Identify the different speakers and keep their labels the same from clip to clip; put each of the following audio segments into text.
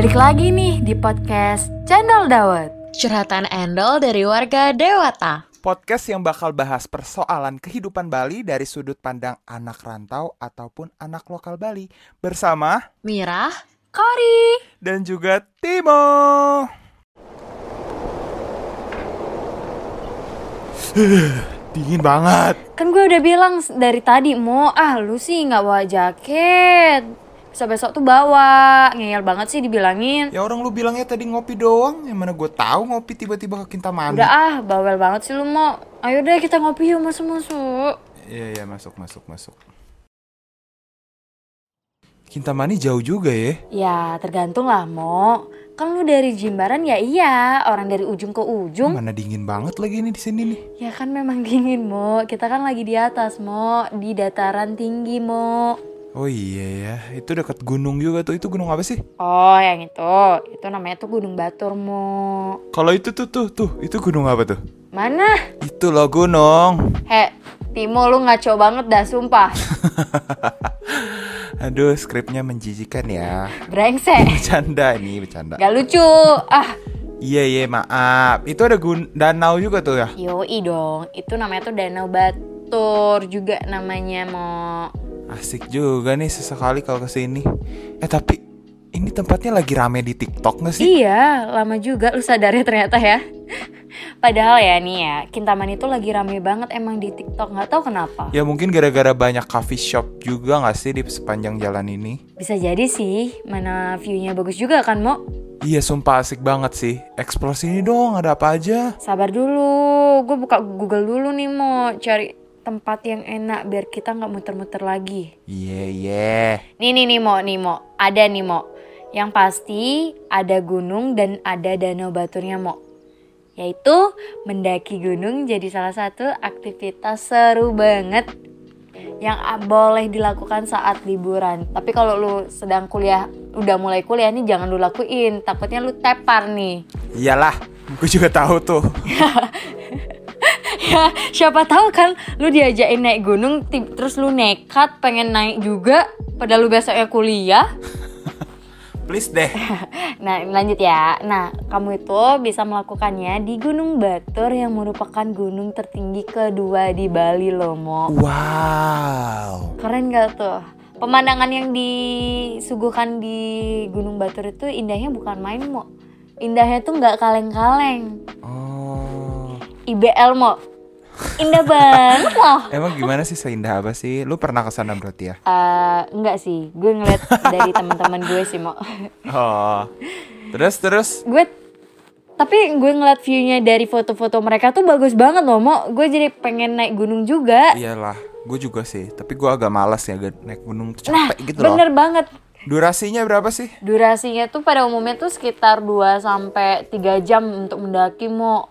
Speaker 1: Balik lagi nih di podcast Channel Dawet.
Speaker 2: Curhatan Endol dari warga Dewata.
Speaker 3: Podcast yang bakal bahas persoalan kehidupan Bali dari sudut pandang anak rantau ataupun anak lokal Bali bersama
Speaker 2: Mirah,
Speaker 1: Kori.
Speaker 3: dan juga Timo. Dingin banget.
Speaker 1: Kan gue udah bilang dari tadi mau ah lu sih nggak bawa jaket. Besok-besok tuh bawa. Ngeyel banget sih dibilangin.
Speaker 3: Ya orang lu bilangnya tadi ngopi doang, yang mana gue tahu ngopi tiba-tiba ke Kintamani.
Speaker 1: Udah ah, bawel banget sih lu mau. Ayo deh kita ngopi yuk masuk-masuk.
Speaker 3: Iya iya masuk masuk masuk. Kintamani jauh juga ya.
Speaker 1: Ya tergantung lah Mo. Kan lu dari Jimbaran ya iya, orang dari ujung ke ujung.
Speaker 3: Mana dingin banget lagi nih di sini nih.
Speaker 1: Ya kan memang dingin Mo. Kita kan lagi di atas Mo, di dataran tinggi Mo.
Speaker 3: Oh iya ya, itu dekat gunung juga tuh. Itu gunung apa sih?
Speaker 1: Oh yang itu, itu namanya tuh Gunung Batur Mo.
Speaker 3: Kalau itu tuh tuh tuh, itu gunung apa tuh?
Speaker 1: Mana?
Speaker 3: Itu loh gunung.
Speaker 1: He, Timo lu ngaco banget dah sumpah.
Speaker 3: Aduh, skripnya menjijikan ya.
Speaker 1: Brengsek.
Speaker 3: Bercanda nih, bercanda.
Speaker 1: Gak lucu. Ah,
Speaker 3: Iya iya, maaf. Itu ada gun danau juga tuh ya.
Speaker 1: yoi dong. Itu namanya tuh Danau Batur juga namanya Mo.
Speaker 3: Asik juga nih sesekali kalau ke sini. Eh tapi ini tempatnya lagi rame di TikTok nggak sih?
Speaker 1: Iya, lama juga lu sadarnya ternyata ya. Padahal ya nih ya, Kintaman itu lagi rame banget emang di TikTok nggak tahu kenapa.
Speaker 3: Ya mungkin gara-gara banyak coffee shop juga nggak sih di sepanjang jalan ini?
Speaker 1: Bisa jadi sih, mana view-nya bagus juga kan Mo?
Speaker 3: Iya sumpah asik banget sih. Explore sini dong, ada apa aja?
Speaker 1: Sabar dulu, gue buka Google dulu nih Mo, cari tempat yang enak biar kita nggak muter-muter lagi.
Speaker 3: Iya iya.
Speaker 1: Nih nih nih Mo, nih Mo, ada nih Mo. Yang pasti ada gunung dan ada danau baturnya Mo. Yaitu mendaki gunung jadi salah satu aktivitas seru banget yang boleh dilakukan saat liburan. Tapi kalau lu sedang kuliah, udah mulai kuliah nih jangan lu lakuin, takutnya lu tepar nih.
Speaker 3: Iyalah, gue juga tahu tuh.
Speaker 1: ya siapa tahu kan lu diajakin naik gunung terus lu nekat pengen naik juga padahal lu besoknya kuliah.
Speaker 3: Please deh.
Speaker 1: nah lanjut ya. Nah kamu itu bisa melakukannya di Gunung Batur yang merupakan gunung tertinggi kedua di Bali loh Mo.
Speaker 3: Wow.
Speaker 1: keren gak tuh? Pemandangan yang disuguhkan di Gunung Batur itu indahnya bukan main Mo. Indahnya tuh nggak kaleng-kaleng.
Speaker 3: Oh.
Speaker 1: IBL Mo indah banget loh
Speaker 3: Emang gimana sih seindah apa sih? Lu pernah ke sana berarti ya?
Speaker 1: Eh, enggak sih, gue ngeliat dari teman-teman gue sih mau.
Speaker 3: Oh. Terus terus
Speaker 1: gue tapi gue ngeliat view-nya dari foto-foto mereka tuh bagus banget loh, mau. Gue jadi pengen naik gunung juga.
Speaker 3: Iyalah, gue juga sih. Tapi gue agak malas ya naik gunung tuh
Speaker 1: Nah,
Speaker 3: capek gitu loh.
Speaker 1: bener banget.
Speaker 3: Durasinya berapa sih?
Speaker 1: Durasinya tuh pada umumnya tuh sekitar 2 sampai 3 jam untuk mendaki, mau.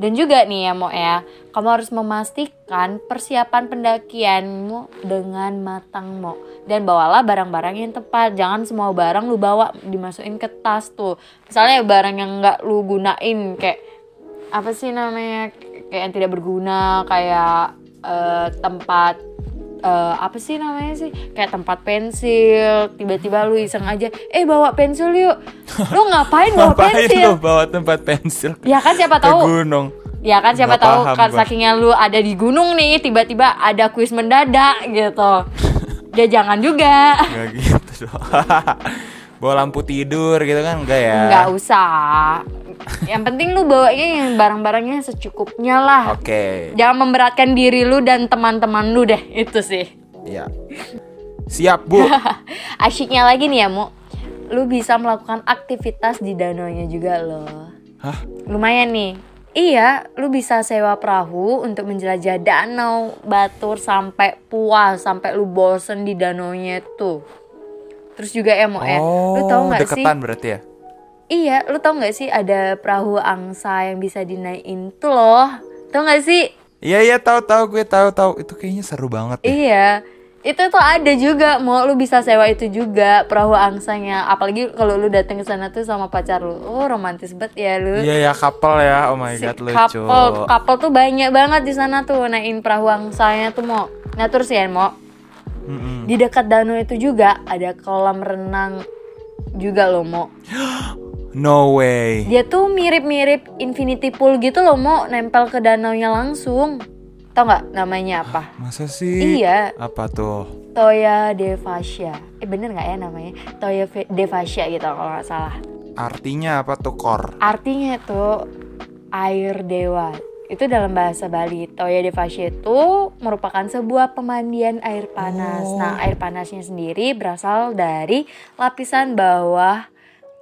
Speaker 1: Dan juga nih ya, mau ya. Kamu harus memastikan persiapan pendakianmu dengan matang, mau. Dan bawalah barang-barang yang tepat. Jangan semua barang lu bawa dimasukin ke tas tuh. Misalnya barang yang nggak lu gunain kayak apa sih namanya? Kayak yang tidak berguna, kayak eh, tempat eh, apa sih namanya sih? Kayak tempat pensil tiba-tiba lu iseng aja eh bawa pensil yuk. Lu ngapain bawa
Speaker 3: Ngapain
Speaker 1: pensil?
Speaker 3: lu bawa tempat pensil
Speaker 1: ya kan siapa
Speaker 3: ke
Speaker 1: tahu
Speaker 3: gunung?
Speaker 1: ya kan siapa
Speaker 3: Nggak
Speaker 1: tahu kan sakingnya lu ada di gunung nih tiba-tiba ada kuis mendadak gitu. Ya jangan juga.
Speaker 3: Gak gitu bawa lampu tidur gitu kan? Enggak ya?
Speaker 1: nggak usah yang penting lu bawanya yang barang-barangnya secukupnya lah
Speaker 3: Oke.
Speaker 1: jangan memberatkan diri lu dan teman-teman lu deh itu sih
Speaker 3: Ya. Siap, Bu.
Speaker 1: Asyiknya lagi nih ya, Mu. Lu bisa melakukan aktivitas di danaunya juga loh.
Speaker 3: Hah?
Speaker 1: Lumayan nih. Iya, lu bisa sewa perahu untuk menjelajah danau Batur sampai puas, sampai lu bosen di danaunya tuh. Terus juga ya, Mo ya. Lu
Speaker 3: Oh,
Speaker 1: nggak sih?
Speaker 3: deketan berarti ya?
Speaker 1: Iya, lu tau nggak sih ada perahu angsa yang bisa dinaikin tuh loh. Tau nggak sih?
Speaker 3: Iya iya tahu tahu gue tahu tahu itu kayaknya seru banget deh.
Speaker 1: Iya, itu tuh ada juga mau lu bisa sewa itu juga perahu angsanya. Apalagi kalau lu datang ke sana tuh sama pacar lu. Oh, romantis banget ya lu.
Speaker 3: Iya ya couple ya. Oh my
Speaker 1: Si
Speaker 3: god lucu.
Speaker 1: couple, couple tuh banyak banget di sana tuh naikin perahu angsanya tuh mau. Nah terus ya mau
Speaker 3: Mm-mm.
Speaker 1: di dekat danau itu juga ada kolam renang juga loh Mo.
Speaker 3: No way.
Speaker 1: Dia tuh mirip-mirip infinity pool gitu loh Mo, nempel ke danaunya langsung. Tau nggak namanya apa?
Speaker 3: Masa sih?
Speaker 1: Iya,
Speaker 3: Apa tuh?
Speaker 1: Toya Devasya. Eh bener nggak ya namanya? Toya Devasya gitu kalau nggak salah.
Speaker 3: Artinya apa tuh kor?
Speaker 1: Artinya tuh air dewa. Itu dalam bahasa Bali. Toya Devasya itu merupakan sebuah pemandian air panas.
Speaker 3: Oh.
Speaker 1: Nah, air panasnya sendiri berasal dari lapisan bawah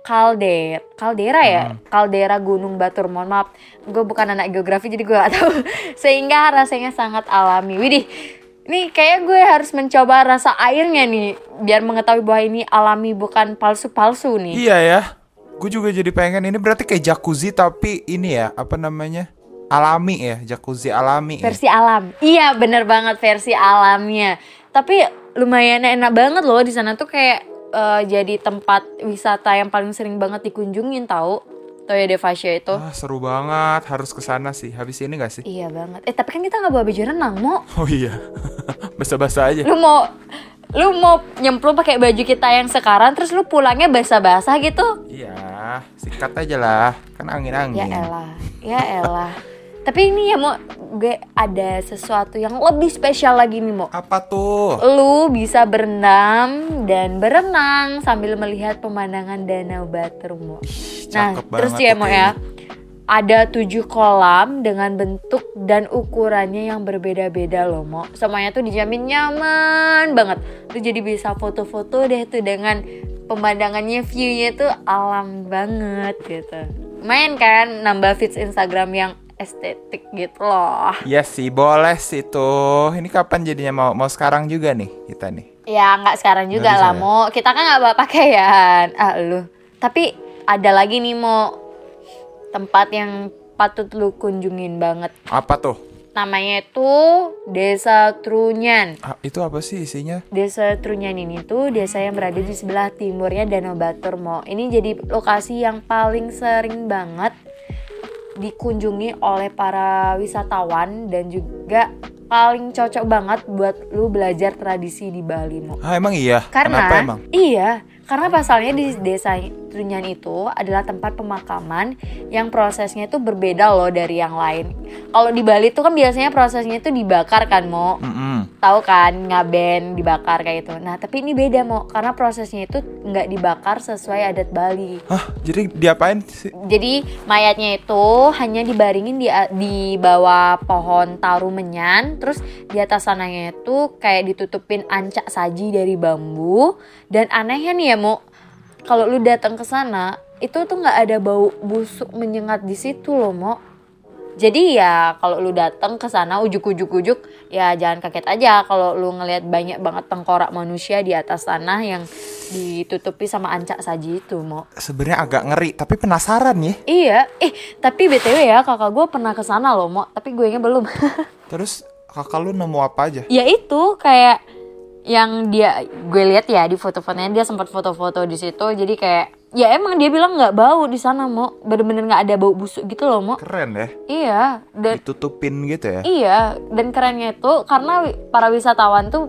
Speaker 1: kalder kaldera ya kaldera gunung batur mohon maaf gue bukan anak geografi jadi gue gak tahu sehingga rasanya sangat alami widih ini kayak gue harus mencoba rasa airnya nih biar mengetahui bahwa ini alami bukan palsu-palsu nih
Speaker 3: Iya ya. Gue juga jadi pengen ini berarti kayak jacuzzi tapi ini ya apa namanya? Alami ya, jacuzzi alami. ya.
Speaker 1: versi alam iya bener banget versi alamnya tapi lumayan enak banget loh di sana tuh kayak eh, jadi tempat wisata yang paling sering banget dikunjungin tahu Toya Devasya itu
Speaker 3: Ah, seru banget, harus ke sana sih. Habis ini gak sih?
Speaker 1: Iya banget. Eh tapi kan kita nggak bawa baju renang, Mo.
Speaker 3: Oh iya. Basa-basa aja.
Speaker 1: Lu mau lu mau nyemplung pakai baju kita yang sekarang terus lu pulangnya basah-basah gitu?
Speaker 3: Iya, sikat aja lah. Kan
Speaker 1: Ya
Speaker 3: angin-angin.
Speaker 1: elah. Ya elah. tapi ini ya, Mo, gue ada sesuatu yang lebih spesial lagi nih, Mo.
Speaker 3: Apa tuh?
Speaker 1: Lu bisa berendam dan berenang sambil melihat pemandangan Danau Batur, Mo. Nah, terus ya, Mo ya. Ada tujuh kolam dengan bentuk dan ukurannya yang berbeda-beda loh, Mo. Semuanya tuh dijamin nyaman banget. Lu jadi bisa foto-foto deh tuh dengan pemandangannya, view-nya tuh alam banget gitu. Main kan nambah feeds Instagram yang estetik gitu loh.
Speaker 3: Iya sih, boleh sih tuh. Ini kapan jadinya mau mau sekarang juga nih kita nih.
Speaker 1: Ya nggak sekarang juga
Speaker 3: bisa
Speaker 1: lah
Speaker 3: ya?
Speaker 1: Mo Kita kan nggak bawa pakaian Ah lu Tapi ada lagi nih Mo Tempat yang patut lu kunjungin banget
Speaker 3: Apa tuh?
Speaker 1: Namanya itu Desa Trunyan
Speaker 3: Ah, itu apa sih isinya?
Speaker 1: Desa Trunyan ini tuh desa yang berada di sebelah timurnya Danau Batur Mo Ini jadi lokasi yang paling sering banget dikunjungi oleh para wisatawan dan juga paling cocok banget buat lu belajar tradisi di Bali Mo
Speaker 3: Ah, emang iya?
Speaker 1: karena
Speaker 3: Kenapa emang?
Speaker 1: iya, karena pasalnya di desa Trunyan itu adalah tempat pemakaman yang prosesnya itu berbeda loh dari yang lain. Kalau di Bali tuh kan biasanya prosesnya itu dibakar kan, Mo.
Speaker 3: Mm-mm.
Speaker 1: Tahu kan, ngaben dibakar kayak gitu. Nah, tapi ini beda, Mo, karena prosesnya itu nggak dibakar sesuai adat Bali.
Speaker 3: Hah, jadi diapain sih?
Speaker 1: Jadi mayatnya itu hanya dibaringin di di bawah pohon taru menyan, terus di atas sananya itu kayak ditutupin ancak saji dari bambu. Dan anehnya nih ya, Mo, kalau lu datang ke sana, itu tuh nggak ada bau busuk menyengat di situ loh, Mo. Jadi ya kalau lu datang ke sana ujuk-ujuk-ujuk ya jangan kaget aja kalau lu ngelihat banyak banget tengkorak manusia di atas tanah yang ditutupi sama ancak saji itu, Mo.
Speaker 3: Sebenarnya agak ngeri, tapi penasaran ya.
Speaker 1: Iya, eh tapi btw ya kakak gue pernah ke sana loh, mo. Tapi gue nya belum.
Speaker 3: Terus kakak lu nemu apa aja?
Speaker 1: ya itu kayak yang dia gue lihat ya di foto-fotonya dia sempat foto-foto di situ. Jadi kayak ya emang dia bilang nggak bau di sana, mo. Bener-bener nggak ada bau busuk gitu loh, mo.
Speaker 3: Keren ya,
Speaker 1: Iya, dan
Speaker 3: ditutupin gitu ya.
Speaker 1: iya dan kerennya itu karena para wisatawan tuh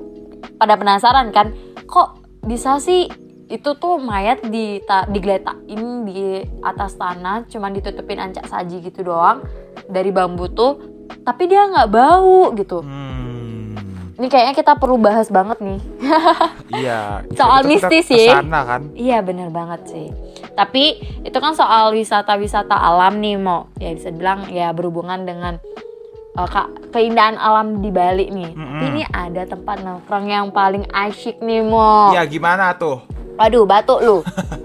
Speaker 1: pada penasaran kan, kok bisa sih itu tuh mayat di digeletakin di atas tanah cuman ditutupin ancak saji gitu doang dari bambu tuh tapi dia nggak bau gitu
Speaker 3: Hmm,
Speaker 1: ini kayaknya kita perlu bahas banget nih
Speaker 3: iya.
Speaker 1: Soal mistis sih.
Speaker 3: ke sana kan.
Speaker 1: iya bener banget sih tapi itu kan soal wisata-wisata alam nih mo ya bisa bilang ya berhubungan dengan uh, ka- keindahan alam di Bali nih tapi ini ada tempat nongkrong yang paling asyik nih mo
Speaker 3: Iya, gimana tuh?
Speaker 1: Waduh, batuk lu.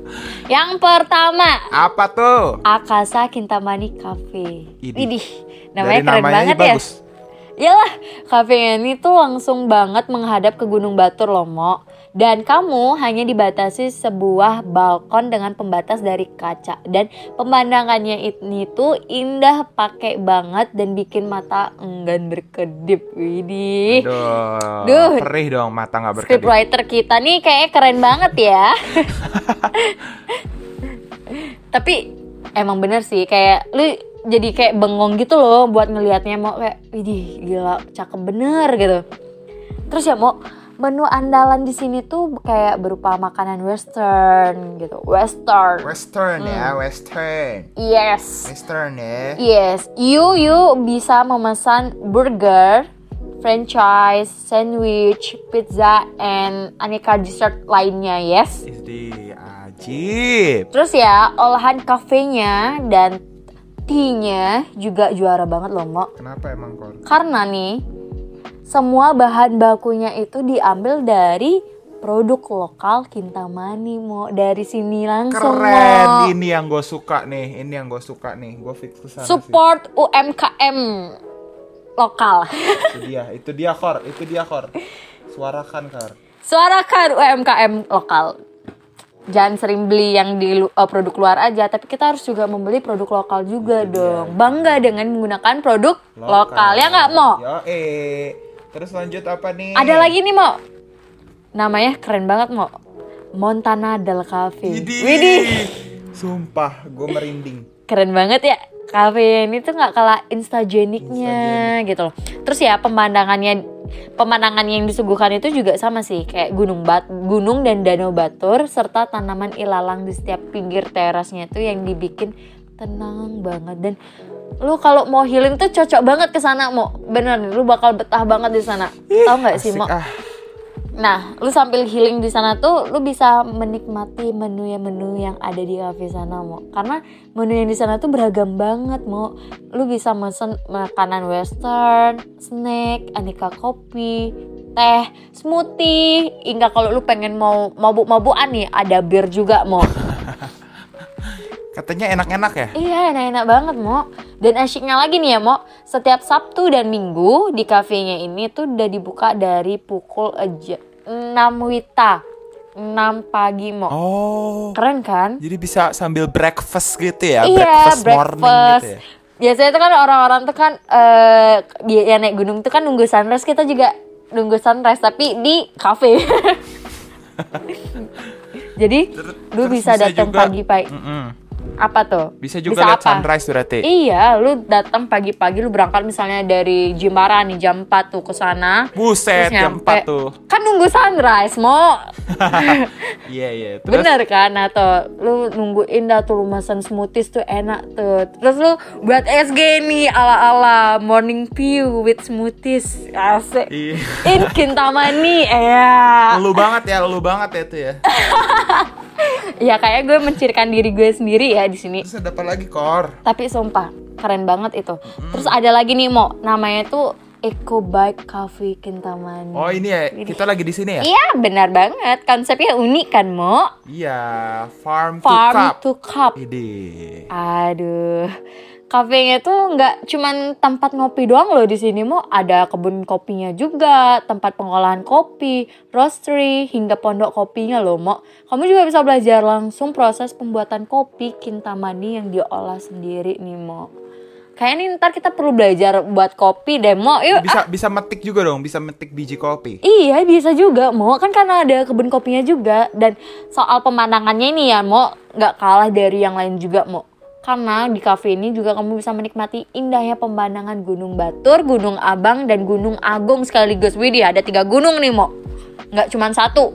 Speaker 1: Yang pertama,
Speaker 3: Apa tuh?
Speaker 1: Akasa Kintamani Cafe.
Speaker 3: Idih.
Speaker 1: Widih, namanya
Speaker 3: Dari
Speaker 1: keren
Speaker 3: namanya
Speaker 1: banget ya.
Speaker 3: bagus.
Speaker 1: Iyalah, cafe ini tuh langsung banget menghadap ke Gunung Batur loh, Mo. Dan kamu hanya dibatasi sebuah balkon dengan pembatas dari kaca. Dan pemandangannya ini tuh indah pakai banget dan bikin mata enggan berkedip. Widih.
Speaker 3: Aduh,
Speaker 1: Duh.
Speaker 3: perih dong mata nggak berkedip.
Speaker 1: Scriptwriter kita nih kayaknya keren banget ya. Tapi emang bener sih kayak lu jadi kayak bengong gitu loh buat ngelihatnya mau kayak widih gila cakep bener gitu. Terus ya mau menu andalan di sini tuh kayak berupa makanan western gitu. Western.
Speaker 3: Western ya,
Speaker 1: Hmm.
Speaker 3: Western.
Speaker 1: Yes.
Speaker 3: Western ya.
Speaker 1: Yes, you you bisa memesan burger, franchise, sandwich, pizza, and aneka dessert lainnya. Yes.
Speaker 3: Ini ajib.
Speaker 1: Terus ya olahan kafenya dan tea-nya juga juara banget loh, Mo.
Speaker 3: Kenapa emang Kor?
Speaker 1: Karena nih semua bahan bakunya itu diambil dari produk lokal Kintamani, Mo. Dari sini langsung,
Speaker 3: Keren,
Speaker 1: Mo.
Speaker 3: ini yang gue suka nih, ini yang gue suka nih, gue fix ke sana sih.
Speaker 1: Support UMKM lokal.
Speaker 3: Itu dia, itu dia Kor, itu dia Kor. Suarakan Kor.
Speaker 1: Suarakan UMKM lokal. Jangan sering beli yang di eh, produk luar aja, tapi kita harus juga membeli produk lokal juga dong. Bangga dengan menggunakan produk lokal, ya nggak mau?
Speaker 3: Yo eh. Terus lanjut apa nih?
Speaker 1: Ada lagi nih mau. Namanya keren banget mau. Montana Del Cafe.
Speaker 3: Widih.
Speaker 1: Widih.
Speaker 3: Sumpah, gue merinding.
Speaker 1: Keren banget ya. Cafe ini tuh nggak kalah instageniknya gitu loh. Terus ya pemandangannya pemandangan yang disuguhkan itu juga sama sih kayak gunung bat gunung dan danau batur serta tanaman ilalang di setiap pinggir terasnya itu yang dibikin tenang banget. Dan lu kalau mau healing tuh cocok banget ke sana mau bener lu bakal betah banget di sana. Tahu nggak sih mau
Speaker 3: ah.
Speaker 1: Nah, lu sambil healing di sana tuh, lu bisa menikmati menu yang menu yang ada di cafe sana, mau. Karena menu yang di sana tuh beragam banget, mau. Lu bisa mesen makanan western, snack, aneka kopi, teh, smoothie, hingga kalau lu pengen mau mabuk-mabukan nih, ada bir juga, mau.
Speaker 3: Katanya enak-enak ya?
Speaker 1: Iya enak-enak banget Mo Dan asyiknya lagi nih ya Mo Setiap Sabtu dan Minggu di kafenya ini tuh udah dibuka dari pukul aja 6 wita 6 pagi Mo
Speaker 3: Oh.
Speaker 1: Keren kan?
Speaker 3: Jadi bisa sambil breakfast gitu ya?
Speaker 1: iya
Speaker 3: breakfast, morning gitu ya?
Speaker 1: Biasanya tuh kan orang-orang tuh kan eh dia yang naik gunung tuh kan nunggu sunrise Kita juga nunggu sunrise tapi di kafe Jadi lu bisa datang pagi-pagi
Speaker 3: Mm-mm.
Speaker 1: Apa tuh?
Speaker 3: Bisa juga lihat sunrise berarti?
Speaker 1: Iya, lu datang pagi-pagi lu berangkat misalnya dari Jimbaran nih jam 4 tuh ke sana.
Speaker 3: Buset, jam
Speaker 1: nyampe.
Speaker 3: 4 tuh.
Speaker 1: Kan nunggu sunrise, mau.
Speaker 3: Iya, iya. Terus
Speaker 1: Bener kan? Tuh, lu nungguin dah tuh lu mesen smoothies tuh enak tuh. Terus lu buat SG nih ala-ala morning view with smoothies. Asik.
Speaker 3: Iya.
Speaker 1: In Kintamani, ya.
Speaker 3: Lu banget ya, lu banget ya itu ya.
Speaker 1: Ya kayak gue mencirikan diri gue sendiri ya di sini.
Speaker 3: Terus ada apa lagi, Kor?
Speaker 1: Tapi sumpah, keren banget itu. Terus ada lagi nih, Mo. Namanya tuh Eco Bike Cafe Kintamani.
Speaker 3: Oh, ini ya, kita lagi di sini ya?
Speaker 1: Iya, benar banget. Konsepnya unik kan, Mo?
Speaker 3: Iya, farm,
Speaker 1: Farm
Speaker 3: to cup.
Speaker 1: to cup.
Speaker 3: Ide.
Speaker 1: Aduh. Kafenya tuh nggak cuman tempat ngopi doang loh di sini, Mo. Ada kebun kopinya juga, tempat pengolahan kopi, roastery, hingga pondok kopinya loh, Mo. Kamu juga bisa belajar langsung proses pembuatan kopi Kintamani yang diolah sendiri nih, Mo. Kayaknya nih ntar kita perlu belajar buat kopi deh, Mo. Yuk,
Speaker 3: Bisa bisa metik juga dong, bisa metik biji kopi.
Speaker 1: Iya bisa juga Mo Kan karena ada kebun kopinya juga Dan soal pemandangannya ini ya Mo nggak kalah dari yang lain juga Mo Karena di cafe ini juga kamu bisa menikmati indahnya pemandangan Gunung Batur, Gunung Abang, dan Gunung Agung sekaligus. Widih ada tiga gunung nih Mo. Nggak cuma satu.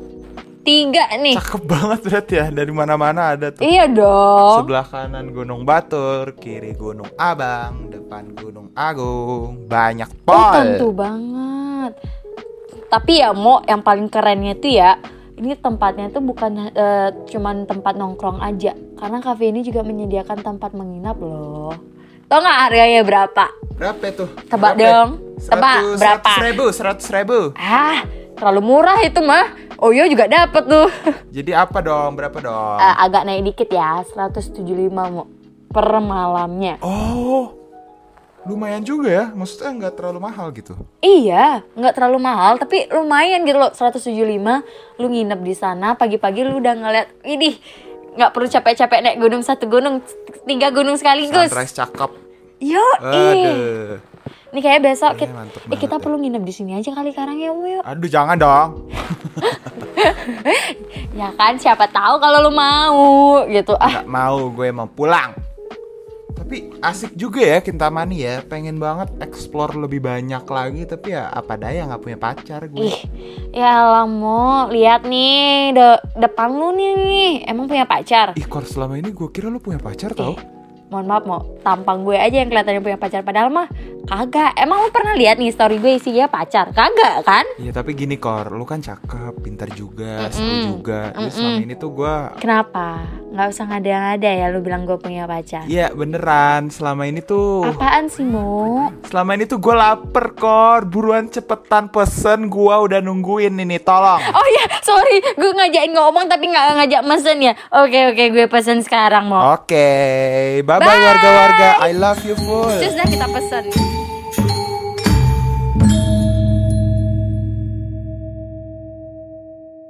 Speaker 1: Tiga nih.
Speaker 3: Cakep banget berarti ya, dari mana-mana ada tuh.
Speaker 1: Iya dong.
Speaker 3: Sebelah kanan Gunung Batur, kiri Gunung Abang, depan Gunung Agung, banyak
Speaker 1: Oh
Speaker 3: pol.
Speaker 1: tentu banget. Tapi ya Mo yang paling kerennya tuh ya ini tempatnya tuh bukan eh, cuman tempat nongkrong aja karena cafe ini juga menyediakan tempat menginap loh. Tau nggak harganya berapa?
Speaker 3: Berapa tuh?
Speaker 1: Tebak
Speaker 3: Berapa?
Speaker 1: dong. Tebak, berapa?
Speaker 3: Seratus ribu, seratus ribu.
Speaker 1: Ah, terlalu murah itu mah. Oyo juga dapet tuh.
Speaker 3: Jadi apa dong? Berapa dong?
Speaker 1: Eh, agak naik dikit ya, 175 Mo per malamnya.
Speaker 3: Oh, lumayan juga ya. Maksudnya nggak terlalu mahal gitu.
Speaker 1: Iya, nggak terlalu mahal, tapi lumayan gitu loh, 175. Lu nginep di sana, pagi-pagi lu udah ngeliat, idih, nggak perlu capek-capek naik gunung satu gunung, tiga gunung sekaligus.
Speaker 3: Sunrise cakep.
Speaker 1: Yo.
Speaker 3: Aduh.
Speaker 1: Ini kayak besok
Speaker 3: Kayaknya
Speaker 1: kita, eh, kita
Speaker 3: ya.
Speaker 1: perlu nginep di sini aja kali sekarang ya, Mu, yuk.
Speaker 3: Aduh, jangan dong.
Speaker 1: Ya kan, siapa tahu kalau lu mau gitu. Ah,
Speaker 3: Nggak mau, gue mau pulang. Tapi asik juga ya Kintamani ya. Pengen banget explore lebih banyak lagi. Tapi ya apa daya nggak punya pacar gue.
Speaker 1: Ih, ya lah mau lihat nih de depan lu nih, nih. Emang punya pacar?
Speaker 3: Ih, Kor selama ini gue kira lu punya pacar tau.
Speaker 1: Mohon maaf mau tampang gue aja yang kelihatannya punya pacar padahal mah kagak. Emang lu pernah lihat nih story gue isinya pacar? Kagak kan?
Speaker 3: Iya tapi gini Kor, lu kan cakep, pintar juga,
Speaker 1: Mm-mm.
Speaker 3: seru juga. Jadi selama ini tuh gue
Speaker 1: Kenapa? Nggak usah ngada-ngada ya lu bilang gue punya pacar.
Speaker 3: Iya beneran, selama ini tuh
Speaker 1: Apaan sih Mo?
Speaker 3: Selama ini tuh gue lapar Kor Buruan cepetan pesen gue udah nungguin ini Tolong
Speaker 1: Oh iya, sorry, gue ngajakin ngomong tapi nggak ngajak mesen ya. Oke oke, gue pesen sekarang Mo.
Speaker 3: Oke Bye bye warga-warga I love you full
Speaker 1: Terus dah kita pesen.